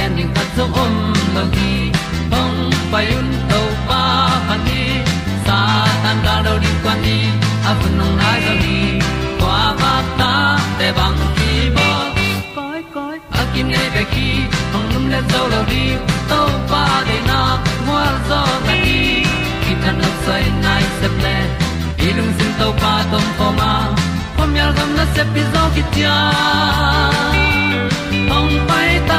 gen ding khat zo om lo gi hong pai un to pa pa ni sa tan da do di kwan ni a bu nong nai zo ni kwa ba ta te bang ki bo koi koi a kim nei be ki hong lum le zo lo di to pa de na mo zo ta ni ki tan no sai nai se ple ilung sin to pa tom ko ma. Pom yal gam na se pi zo ki tia hong pai ta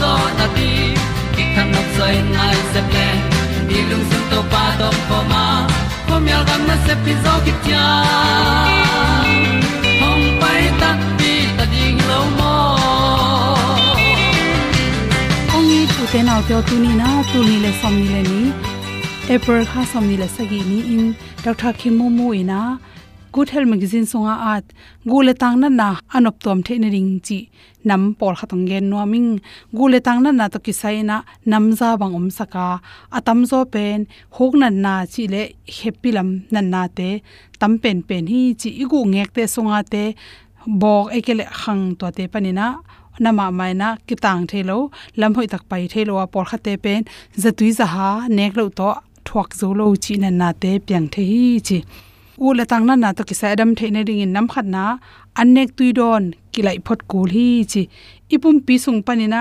zo na ti ki kan nok sai nai se ple ni lung sun to pa to pa ma. Ko mi al gam na se pi zo ki tia hom pai ta ti ta ding lo mo ong ni tu te nau te tu ni na tu ni le som ni le ni. April kha som ni le sa gi ni in. Dr kim mo mo ina good health magazine songa at gule tang na anop tom the ne ring chi nam por khatong gen no ming gule tang na to kisai na nam za bang om saka atam zo pen hok na na chi le happy lam na na te tam pen pen hi chi igu ngek te songa te bok ekele khang to te panina nama mai na kitang thelo lam hoi tak pai thelo a por khate pen zatui za ha nek lo to thuak zo lo chi na na te pyang the hi chi u la tang na na to kisa adam the ne ring in nam khat na anek tui don kilai phot kul hi chi. Ipum pi sung panina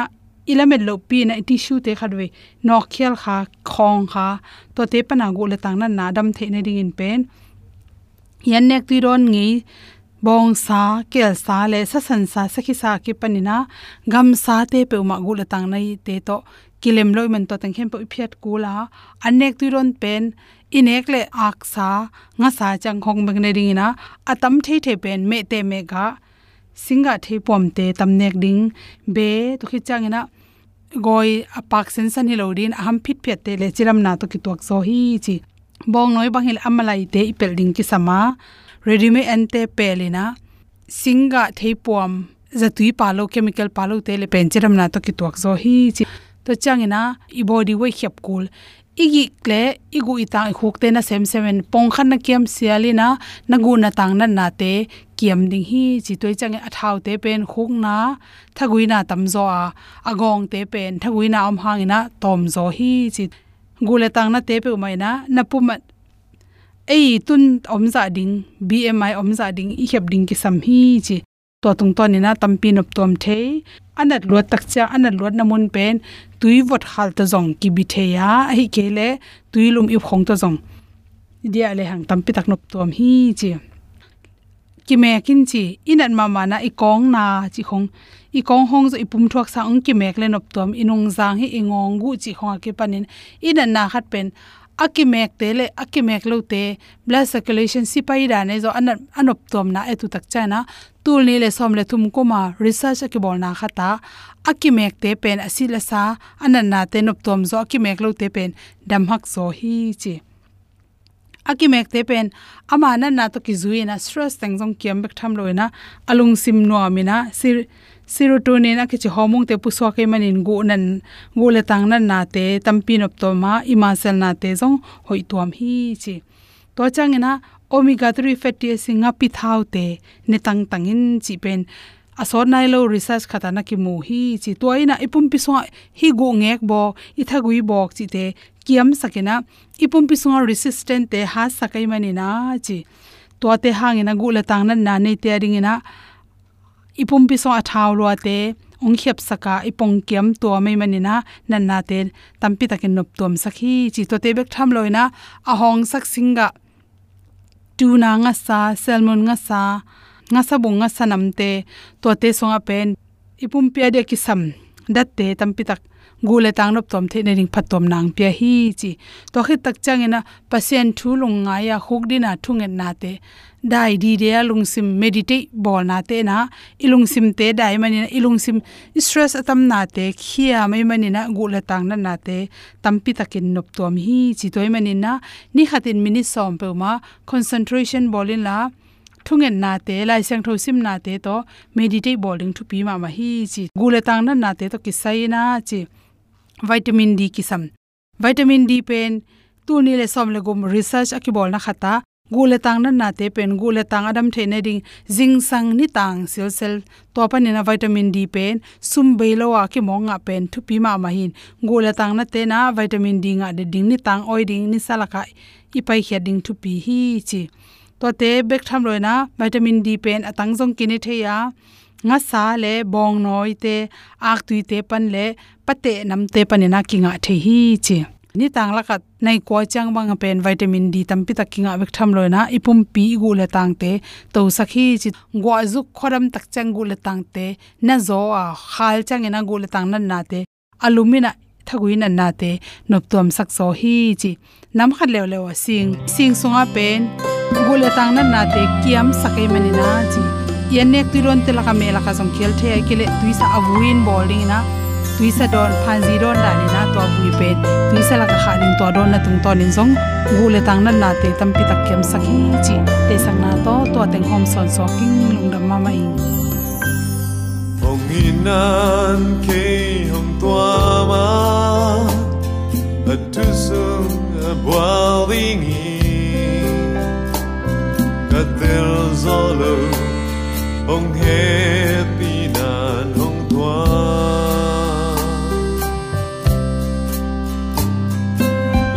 ilamet lo pi na tissue te khadwe nok khial kha, khong kha. To te pana go la tang na na dam the ne ring in pen. Yan nek tui don ngi bong sa, kel sa le sa san sa sakhi sa ki panina gam sa te pe ma gu la tang nai te to kilem loi man to tang khem pe phiat kula anek tu ron pen inek le ak sa nga sa chang khong beng ne ring na atam the the pen me te me ga singa thei pom te tamnek ding be to khi changena goi apak sen san hilodin aham phit phet te le chiram na to ki tuak so hi chi bong noi bang hil amalai te ipel ding ki sama ready me ante pelina singa thei pom zatui palo chemical palo te le pen chiram na to ki tuak zo hi chi to changena i body we khep kul. Igi kle, igu ita khuk te na sem semen pong khan na kiam sialina nagu na tang na na te kiam ding hi chi toi chang a thau te pen khuk na thaguina tam zo a. Agong te pen thaguina om hangina tom zo hi chi gule tang na te pe mai na na pumat ei, tun om za ding bmi om za ding, i khep ding ki sam hi chi to tung to ni na tampi nop tom the anat lo tak cha, anat lo namun pen. Tui vot hal ta zong ki bi the ya. Hi ke le, tui lum i khong ta zong. Dia le hang tampi tak nop tom hi chi. Ki me kin chi inan ma ma na i kong na chi khong. I kong hong zo ipum thuak sa ong ki mek le nop tom inung jang hi ingong gu chi khong ke panin. Inan na khat pen akimek te le, akimek lo te. Blood circulation sipai da ne zo an anop tom na etu tak cha na. Tul ni le som le thum ko ma research ki bol na khata akimek te pen asila sa. Anan na te nop tom zo akimek lo te pen. Dam hak zo hi chi. Akimek te pen. Ama nan na to ki zuina stress tang jong kiam bek tham loina e alung sim no amina e sir serotonin a ki hormone te puswa ke manin gu nan, gu le tang nan na te, tampin op to ma ima sel na te zong, hoi tuam hi chi. To changena omega 3 fatty acid nga pi thau te, ne tang tangin chi pen. Asor nai lo research khata na ki mu hi chi. Toina ipum pi so hi gu ngek bo itha gui bok chi te. Kiam sakena ipum pi so resistant te ha sakai mani na chi. To te hangina gu le tang nan na, nei te ringina ipum pi so athaw lo te ong khep saka ipong kem to mai manina nan na te tampi takin nop tom sakhi. Chi to te bek tham loina a hong sak singa, tuna nga sa salmon nga sa nga sa bung nga sanam te to te songa pen ipum pi ade ki sam dat te tampi tak gule tang nop tom the ne ring phatom nang pia hi chi. To khit tak changena pasien thu lung nga ya khuk dina thungen na te. Dai di de lung sim meditate bol na te na. Ilung sim te dai mani na. Ilung sim stress atam na te. Khia mai mani na gule tang na na te. Tampi takin nop tom hi chi toy mani na. Ni khatin mini som pe ma. Concentration bolin la. Thungen na te. Lai sang tho sim na te to meditate bowling thu pi ma ma hi chi. Gule tang na na te to kisai na chi vitamin d kisam. Vitamin d pen tu ni le som le gum research akibol na khata, gule tang na na te pen, gule tang adam the ne ding jing sang ni tang sel sel to pa ni na vitamin d pen, sum be lo wa ki monga pen thu pi ma ma hin. Gule tang na te na vitamin d nga de ding ni tang, oi ding ni salaka pai khia ding thu pi hi chi. To te bek tham loina vitamin d pen atang jong kini theya nga sa le, bong noi te, ak tui te pan le pate nam te panina kinga the hi chi ni tang la kat nai ko chang bang pen vitamin d tam pi ta kinga bek tham loina ipum pi gu le tang te, to sakhi chi gwa zu khoram tak chang gu le tang te, na zo a khal chang ina gu le tang nan na te, alumina thagui nan na te, nop tom sak so hi chi. Nam khat lew lew sing sing sunga pen gule tang nan na te, kiam sakai mani na chi. Yan nek tu ron te la ka me la ka song khel the ai kele tuisa abuin bowling na tuisa don phanji don da ni na to bui pe tuisa la ka khanin to don na tung to nin zong gule tang nan na te tam pi tak kiam sakhi chi. Te sang na to to teng hom son so king lung dam ma mai inan ke tua ma at sung a boiling katel zolo happy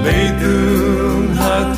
Leidum hat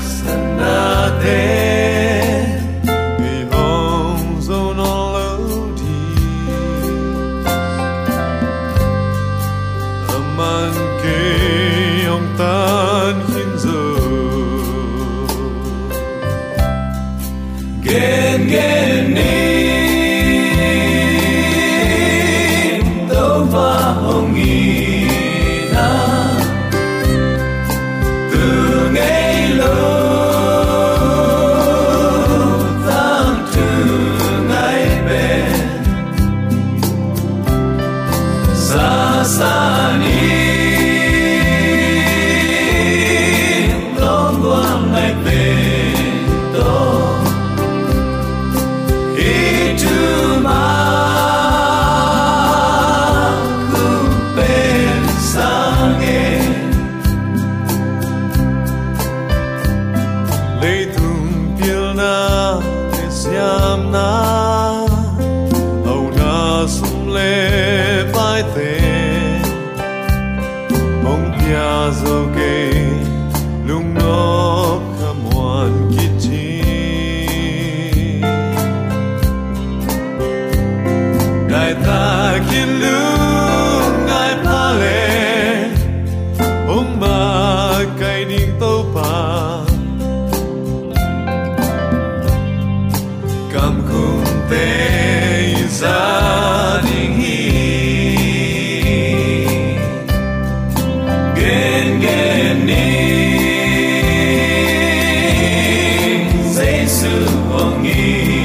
예수 왕이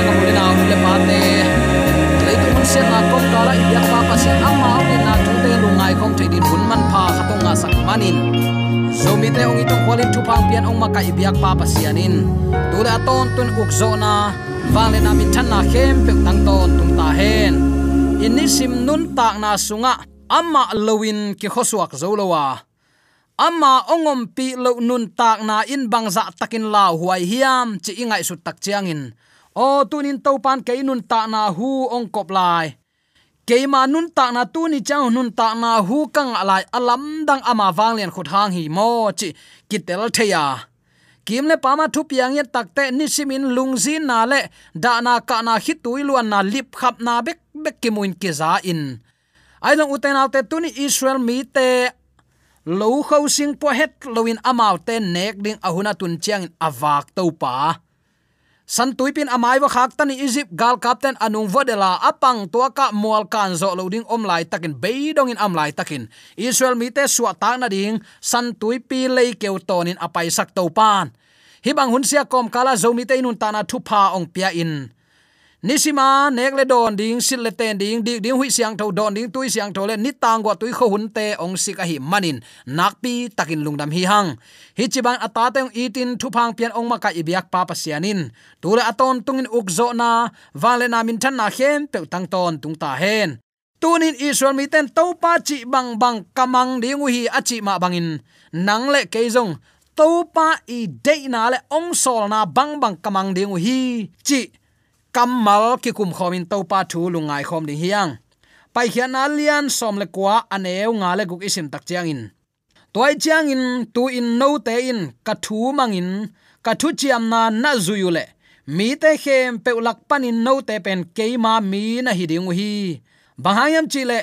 sa ka le na le pa te le tu mun sen na kong kala la pa pa sen amma ni na tu te lu ngai te din hun man pha khatong nga sak manin so mi te ong itong kwalin tu pang pian ong maka ibyak pa pa sianin tu le aton tun ukzo na wang le na min than na khem pe tang ton tum ta hen inisim nun tak na sunga amma lowin ki khosuak zolowa ama ongom pi lo nun tak na in bangza takin la huai hiam chi ingai su tak chiangin o, tunin to pan ke nun ta na hu ong kop lai. Ke ma nun ta na tu ni chang nun ta na hu kang lai. Alam dang ama wang len khut hang hi mo chi kitel theya. Kim le pama thu piang ye takte ni simin lungzi na le da na ka na hi tuiluan na lip khap na bek bek kimuin ki za in. Ai long uten alte tuni israel mi te lo khau sing po het loin amau te nek ding ahuna tun chiang avak awak to pa san tuipin amai wa khak tani egypt, gal captain anung vodela, apang to ka mual kan zo loading om lai takin beidong in am lai takin. Israel mi te suwa ta na ding san tuipi lei keu tonin apai sak to pan hi bang kom kala zo mi te nun ta na thu ong pia in nisima nekle don ding sil le ten ding dik ding hui siang tho, don ding tui siang tho le ni tang go tui kho hun te, ong sik a hi manin. Nakpi takin lungdam hi hang. Hi chiban ata te itin thu phang pian ong maka ibyak pa pa sianin. Tule aton tungin ukzo na wale na min than na khem pe tang ton tung ta hen. Tunin israel mi ten to pa chi bang bang kamang, ding hi achi ma bangin. Nang le keizong to pa i de na le ong sol na bang bang kamang ding hi chi kamal ki kum khomin to pa thu lungai khom ding hiang. Pai khian alian som le kwa aneu nga le guk isim tak chiang in. Toy chiang in, tu in no te in, ka thu mangin ka thu chiam na na zuyule mi te khem pe ulak panin no te pen keima mi na hi ding hi. Bahayam chile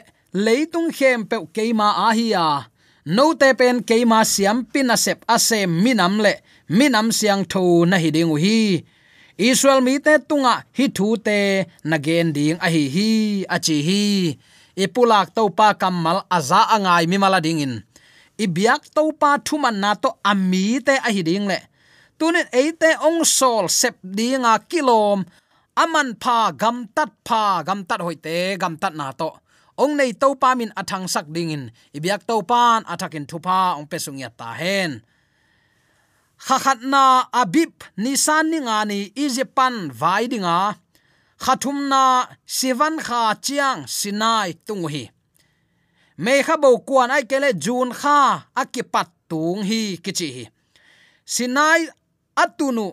leitung khem pe keima a hi ya no te pen keima siam pin a sep a se minam le minam siang tho na hi ding hi israel mi te tunga hi thu te nagen ding a hi hi, a chi hi. Ipulak to pa kamal aza angai mi mala ding in. Ibyak to pa thuman na to ami te a hi ding le. Tunin eite ong sol sep dinga kilom aman pa gam tat pa gam tat hoite gam tat na to. Ong nei to pa min athang sak ding in. Ibyak to pan athakin thupa ong pesung ya ta hen khakhatna na abip nisan ni nga ni izipan vai dinga khathumna sivan kha chiang sinai tung hi me kha bo kuan ai kele jun kha akipat tung hi kichi hi sinai atunu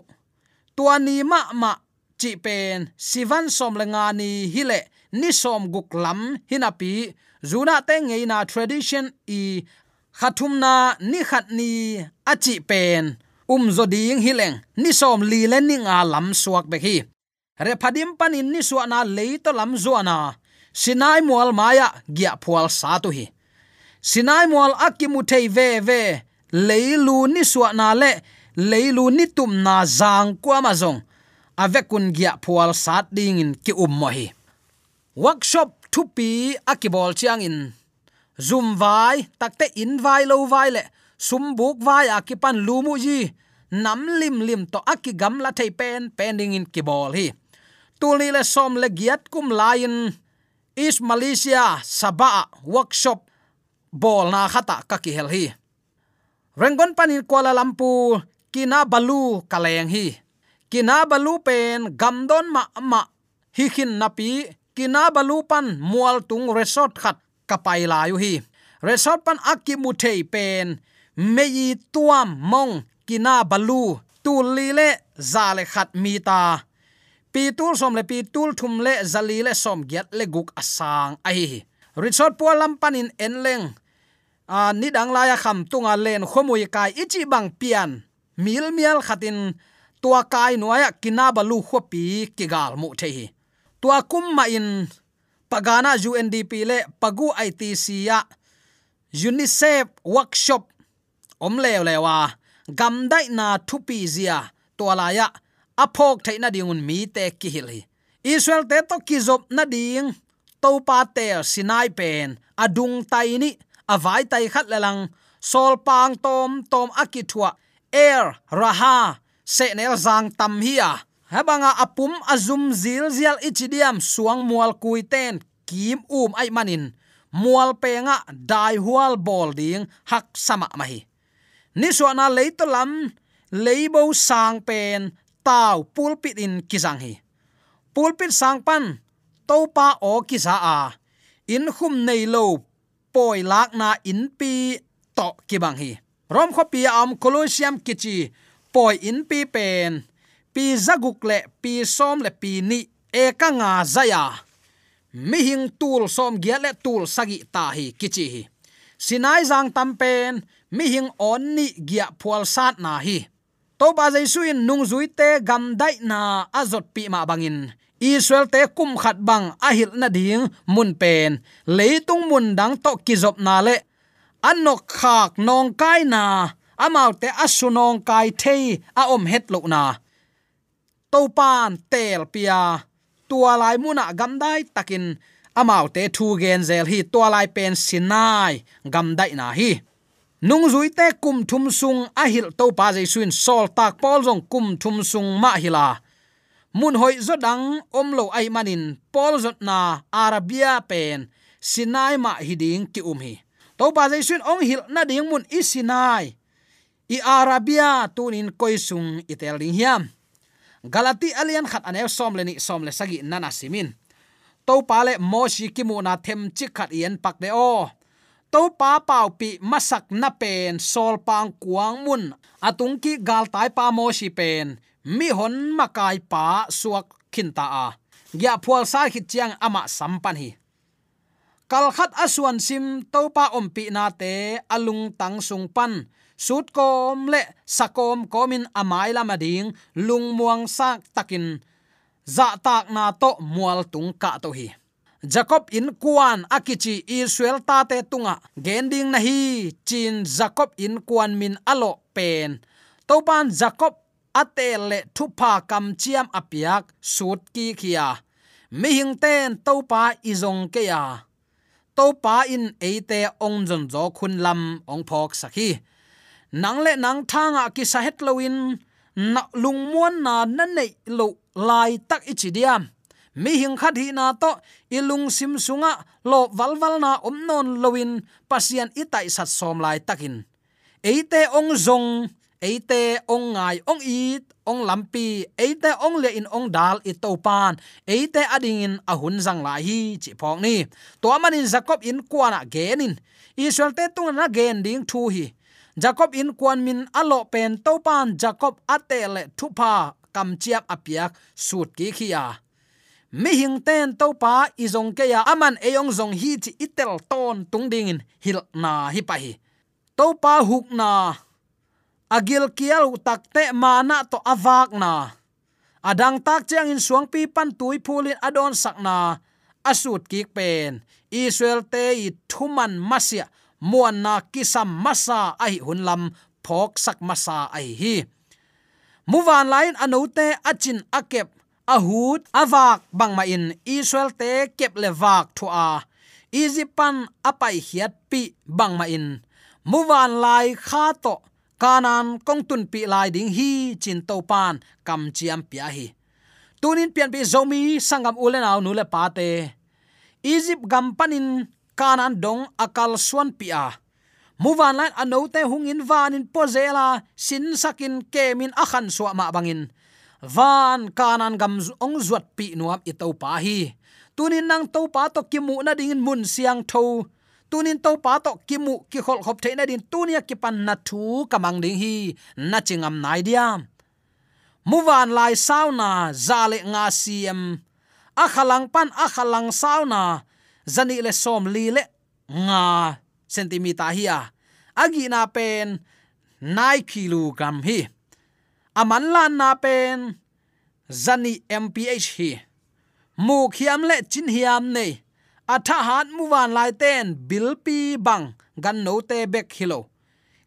tuani ma ma chi pen sivan som lenga ni hile ni som guk lam hinapi zuna te ngei na tradition i khathumna ni khat ni achi pen um zo ding hileng ni som li len ni nga lam suak be hi re phadim panin ni su na le to lam zo na. Sinai mual maya, gya phual sa tu hi. Sinai mual akimu thei ve ve, leilu ni su na le, leilu ni tum na zang kwa ma zong. Avekun gya phual sat ding in ki um mo hi. Workshop thupi akibol chiang in zoom vai, takte in vai lo vai le. Sum buk vai akipan lumu ji nam lim lim to akigam la thei pen, pending in kibol hi. Tuli le som le giat kum lain. Is malaysia saba workshop bol na khata ka ki hel hi. Rengon panin kuala lumpur, kina balu kaleng hi. Kina balu pen gamdon ma ma hi khin napi kina balu pan mual tung resort khat kapai layu hi. Resort pan akki mu thei pen. Mei tuam mong kina balu, tu li le, za le khat mi ta. Pi tul som le, pi tul thum le zali le som giat le guk asang ai. Resort pu lam panin enleng a ni dang la ya kham tunga len khomui kai ichi bang pian. Mil mial khatin tua kai nuaya kina balu khopi kigal mu the hi tua kum ma in, pagana UNDP le, pagu ITC ya UNICEF workshop, om lew lewa gam dai na thupi zia to la ya. Aphok thaina dingun mi te ki hil hi Israel te to kizop na ding. To pa te sinai pen. Adung tai ni. Avai tai khat lelang. Sol pang tom tom akithua air er, raha. Se nel zang tam hiya habanga apum azum zil zial ichidiam suang mual kuiten kim um ai manin. Mual penga dai hual bol ding hak sama mahi ni suana leito lam leibo sang pen, tau pulpit in kizang hi. Pulpit sang pan topa o kisa a. In khum nei lo, poi lak na in pi to kibang hi. Rom kho pi am colosseum kichi, poi in pi pen. Pi zaguk le, pi som le pi ni e ka nga zaya. Mi hing tul som gya le tul sagi ta hi kichi hi. Sinai zang tam pen mi hing on ni gya phual sat na hi. To ba jai suin nung zui te gam dai na azot pi ma bangin. Israel te kum khat bang ahil na ding mun pen. Leitung mun dang to kizop na le. Anok khak nong kai na. Amau te asu nong kai thei a om het lo na. To pan tel pia. Tua lai muna gam dai takin. Amau te thu gen zel hi tua lai pen sinai gam dai na hi nung zui te kum thum sung a hil to pa jai suin sol tak pol jong kum thum sung ma hila. Mun hoi zo dang om lo ai manin pol zot na arabia pen, sinai ma hiding ki um hi. To pa jai suin ong hil na ding mun isinai i arabia tunin koisung itel ding hiam. Galati alian khat anew som le ni som le sagi nana simin. To pa le moshi kimu na them chi khat yen pak de o to pa pau pi masak na pen sol pang kuang mun atung ki gal tai pa moshi pen mi hon makai pa suak khinta a gya phual sa khit chiang ama sampan hi kal khat aswan sim topa ompi na te alung tang sung pan sut kom le sakom komin amai lama ding lung muang sak takin za tak na to mual tung ka to hi jacob in kuan, akichi, israel ta te tunga. Gending na hi, chin, jacob in kuan min, alo, pen. Topan jacob atel le, thupa, kam, chiam, apiak, sut, ki, khia. Mi hing ten topa izong ke ya topa in eite, ong jon zo, khun, lam, ong, phok, sakhi. Nang le, nang, thanga, ki sa het loin na, lung, muan, na na, nei, lo, lai, tak, ichi, diam mi hing khat hi na to ilung sim sunga, lo walwal na om non loin pasian itai sat som lai takin. Eite ong zong, eite ong ngai ong it, ong lampi, eite ong le in ong dal i to pan eite ading in ahun zang la hi chi phok ni. To manin jacob in kwana genin israel te tung na gen ding thu hi. Jacob in kwan min alo pen to pan jacob atele thupa kam chiap apiak sut ki khia mi hing ten to pa izong ke ya aman eyong zong hi chi itel ton tung ding in hil na hi pa hi. To pa huk na. Agil kial takte mana to avak na. Adang tak chang in suang pi pan tui phulin adon sakna asut kik pen. Israel te i thuman masia. Muan na kisam masa ai hunlam phok sak masa ai hi. Muwan lain anote achin akep ahut avak bangma in israel te kep lewak thu a. Izipan apai hiat pi bangma in. Muwan lai kha to kanan kongtun pi lai ding hi, chin to pan kam chiam pia hi. Tunin pian pi zomi sangam ulen aw nule pa te. Gam panin kanan dong akal suan pia muwan lai anote hungin vanin pozela, sin sakin kemin akhan suwa ma bangin van kanan gam ong zuat pi nuam i to pa hi. Tunin nang to pa to kimu na ding mun siang tho. Tunin to pa to kimu ki khol khop theina din tunia ki pan na thu kamang ding hi. Na chingam nai diam. Muwan lai sauna zale nga siem. Akhalang pan akhalang sauna. Zani le som li le nga centimeter hi a. Agi na pen nai kilogram hi aman lan na pen. Zani mph hi. Mu khiam le chin hiam nei. Atha hat muwan lai ten. Bilpi bang. Gan no te bek hilo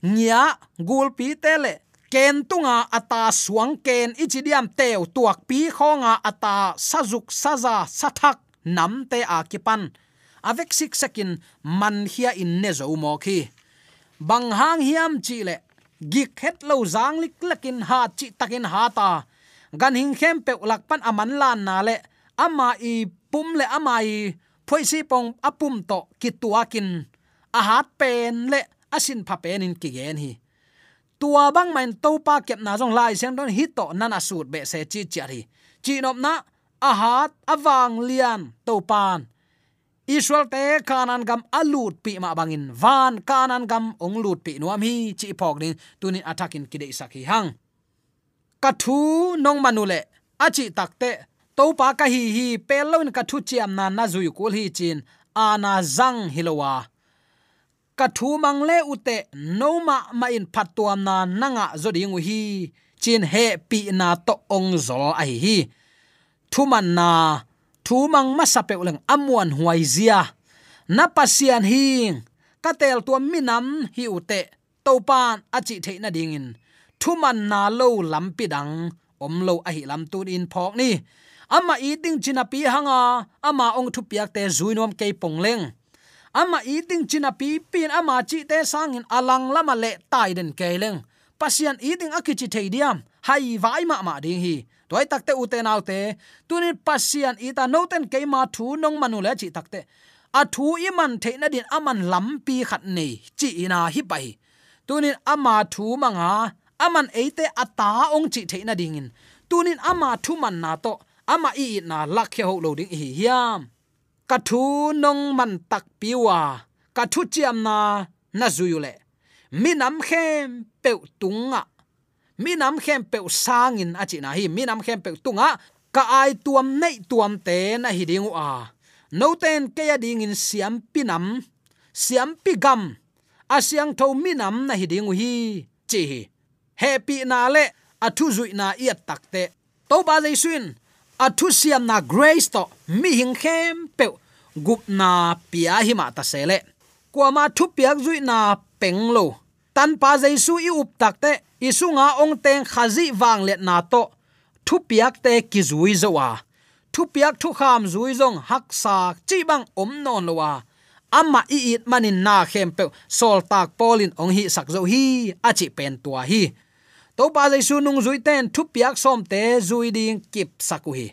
nya gul pi te le. Ken tunga ata suang ken. Ichidiam teu tuak pi khonga ata sajuk saza sathak nam te akipan. Avek sik sakin man hia in ne zo mo khi bang hang hiam chi le gik het lo zang lik lakin ha chi takin ha ta. Gan hing khem pe lak pan aman lan na le ama i pum le ama i phoi si pong apum to kituakin a hat pen le asin pha pen in ki gen hi. Tua bang main to pa kep na jong lai sem don hi to nana sut be se chi chi ri. Chi nop na a hat awang lian to pan. Israel te kanan gam alut pi ma bangin. Van kanan gam ong lut pi nuam hi chi phok ding tunin attackin kide isaki hang. Kathu nong manule achi takte to pa ka hi hi pelloin kathu chiam na na zui kul hi chin ana zang hilowa. Kathu thu mang le ute no ma ma in phatuam na nanga zoding hi chin he pi na to ong zol ai hi. Thu man na thu mang ma sa pe leng amuan huai zia na pasian hing. Katel tel minam hi ute. To pan achi theina dingin. Thu man na lo lampi dang om lo a hi lam tun in phok ni. Ama eating china pi hanga. Ama ong thu piak te zuinom ke pongleng ama eating china pi pin ama chi te sangin alang lama le tai den keleng pasian eating akichi theidiam hai vai ma ma ding hi toy takte uten naute tunin pasian ita noten ke ma thu nong manu le chi takte a thu i man the na din aman lampi khat nei, chi ina hi pai. Tunin ama thu manga aman eite ata ong chi the na dingin tunin ama thu man na to ama i na lakhe ho lo ding hi hiam. Ka thu nong man tak piwa ka thu chiam na na zuyule minam khem pe tunga mi nam khem pe sangin achi na hi. Mi nam khem pe tunga ka ai tuam nei tuam te na hi ding a no ten ke ya ding in siam pinam siam pi gam asyang tho mi nam na hi ding hi chi happy na le athu zui na i takte to ba le suin athu siam na grace to. Mi hing khem pe gup na pia hi ma ta sele kwa ma thu piak zui na penglo tan pa jaisu i up takte isunga ong teng khazi wang let na to. Thu piak te ki zui zowa thu piak thu kham zui zong hak sa chi bang om non lowa amma i it manin na khem pe, sol tak polin ong hi sak zo hi achi pen tua hi. To pa jaisu nung zui ten, thu piak som te zui ding kip saku hi.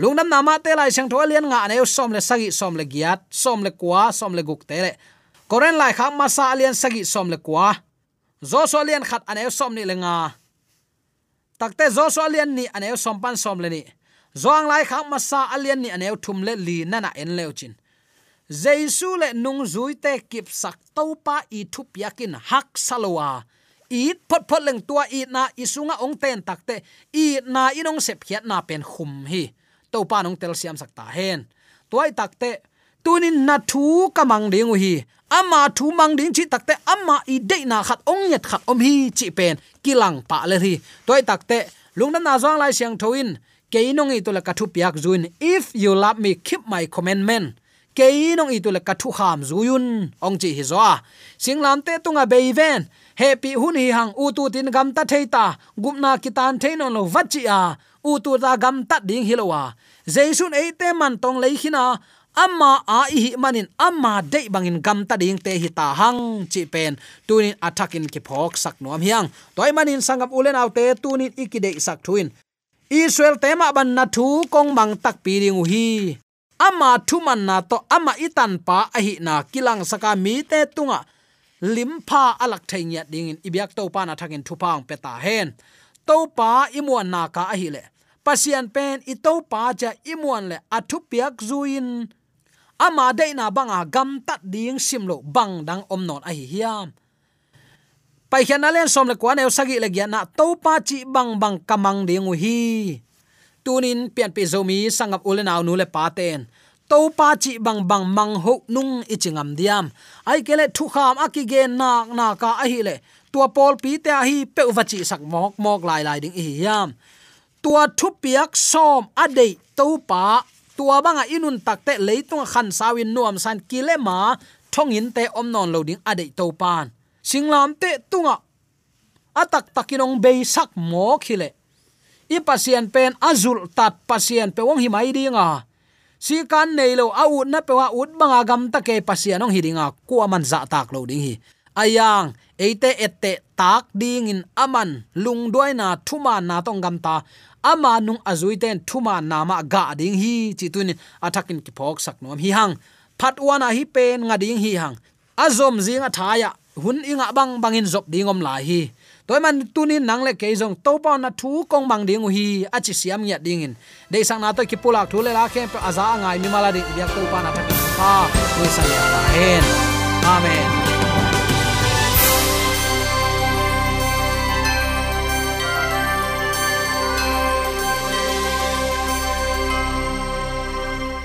Lungnam nama te lai sang thol lian nga ne, som le sagi, som le giat, som le kwa som le guk te le. Koren lai kham ma sa lian sagi, som le kwa zo so lian khat ane som ni le nga takte zo so lian ni ane som pan som le ni zong lai kham ma sa alian ni ane thum le li na na en leo chin jesu le nung zui te kip sak to pa i thup yakin hak salwa i phot phot leng tua i na isunga ong ten takte i na inong sep khiat na pen khum hi to pa nong tel siam sakta hen tuai takte tunin na thu kamang ding hi. Ama thu mang ding chi takte, ama i de na khat ong yet khat om hi chi pen. Kilang pa le hi. Toy takte lungna na zong lai siang thoin. Keinong i to kathu piak zuin. If you love me, keep my commandment. Keinong i to kathu kham zuyun. Ong chi hi zo a singlam te tunga beiven happy hun hi hang u tu tin gam ta theita gumna kitan theinon lo vachi a. U tu da gam ta ding hilowa jaisun eite man tong leihina amma a hi manin, amma de bangin gam ta ding te hi ta hang chi pen. Tunin attackin ki phok sak nuam hiang. Toy manin sangap ulen autte tunin ikide sak thuin. Israel tema ban na thu kong mang tak pi ring hi. Ama thu man na to ama itan pa a hi na kilang saka mi te tunga. Limpa alak thainya ding in ibyak to pa na thakin thu pang peta hen. To pa imuan na ka a hi le. Pasian pen i to pa cha imuan le athu piak zuin ama dei na banga gam tat ding simlo bang dang om non a hi hiam. Pai khian alen som le kwan eu sagi le gya na to pa chi bang bang kamang ding hi. Tunin pian pe zomi sangap ulenaw nu le paten to pa chi bang bang mang ho nung ichingam diam. Ai kele thu kham akige na na ka a hi le. Tua pol pi te hi pe vachi sak mok mok lai lai ding hi yam tua thu piak som ade to pa tua banga inun takte leitung khan sawin nuam san kilema thongin te omnon loading adei to pan. Singlam te tunga atak takinong be sak mo khile. I pasien pen azul tat pasien pe wong hi mai dinga. Si kan nei lo a na pe wa ut banga gam ta ke pasien ong hidinga ku aman za tak lo ding hi. Ayang eite ette tak ding in aman lung doi na thuma na tong gam ta ama nung azui ten thuma nama ga ding hi chi tunin athakin ki phok sak nom hi hang. Phat wana hi pen nga ding hi hang. Azom zinga thaya hun inga bang bangin zop dingom la hi. Toy man tunin nang le ke jong to pa na thu kong mang ding hi achi siam nya ding in. De sang na to ki pula thu le la khem pa aza ngai mi mala de yak to pa na thak pa ni sa ya amen.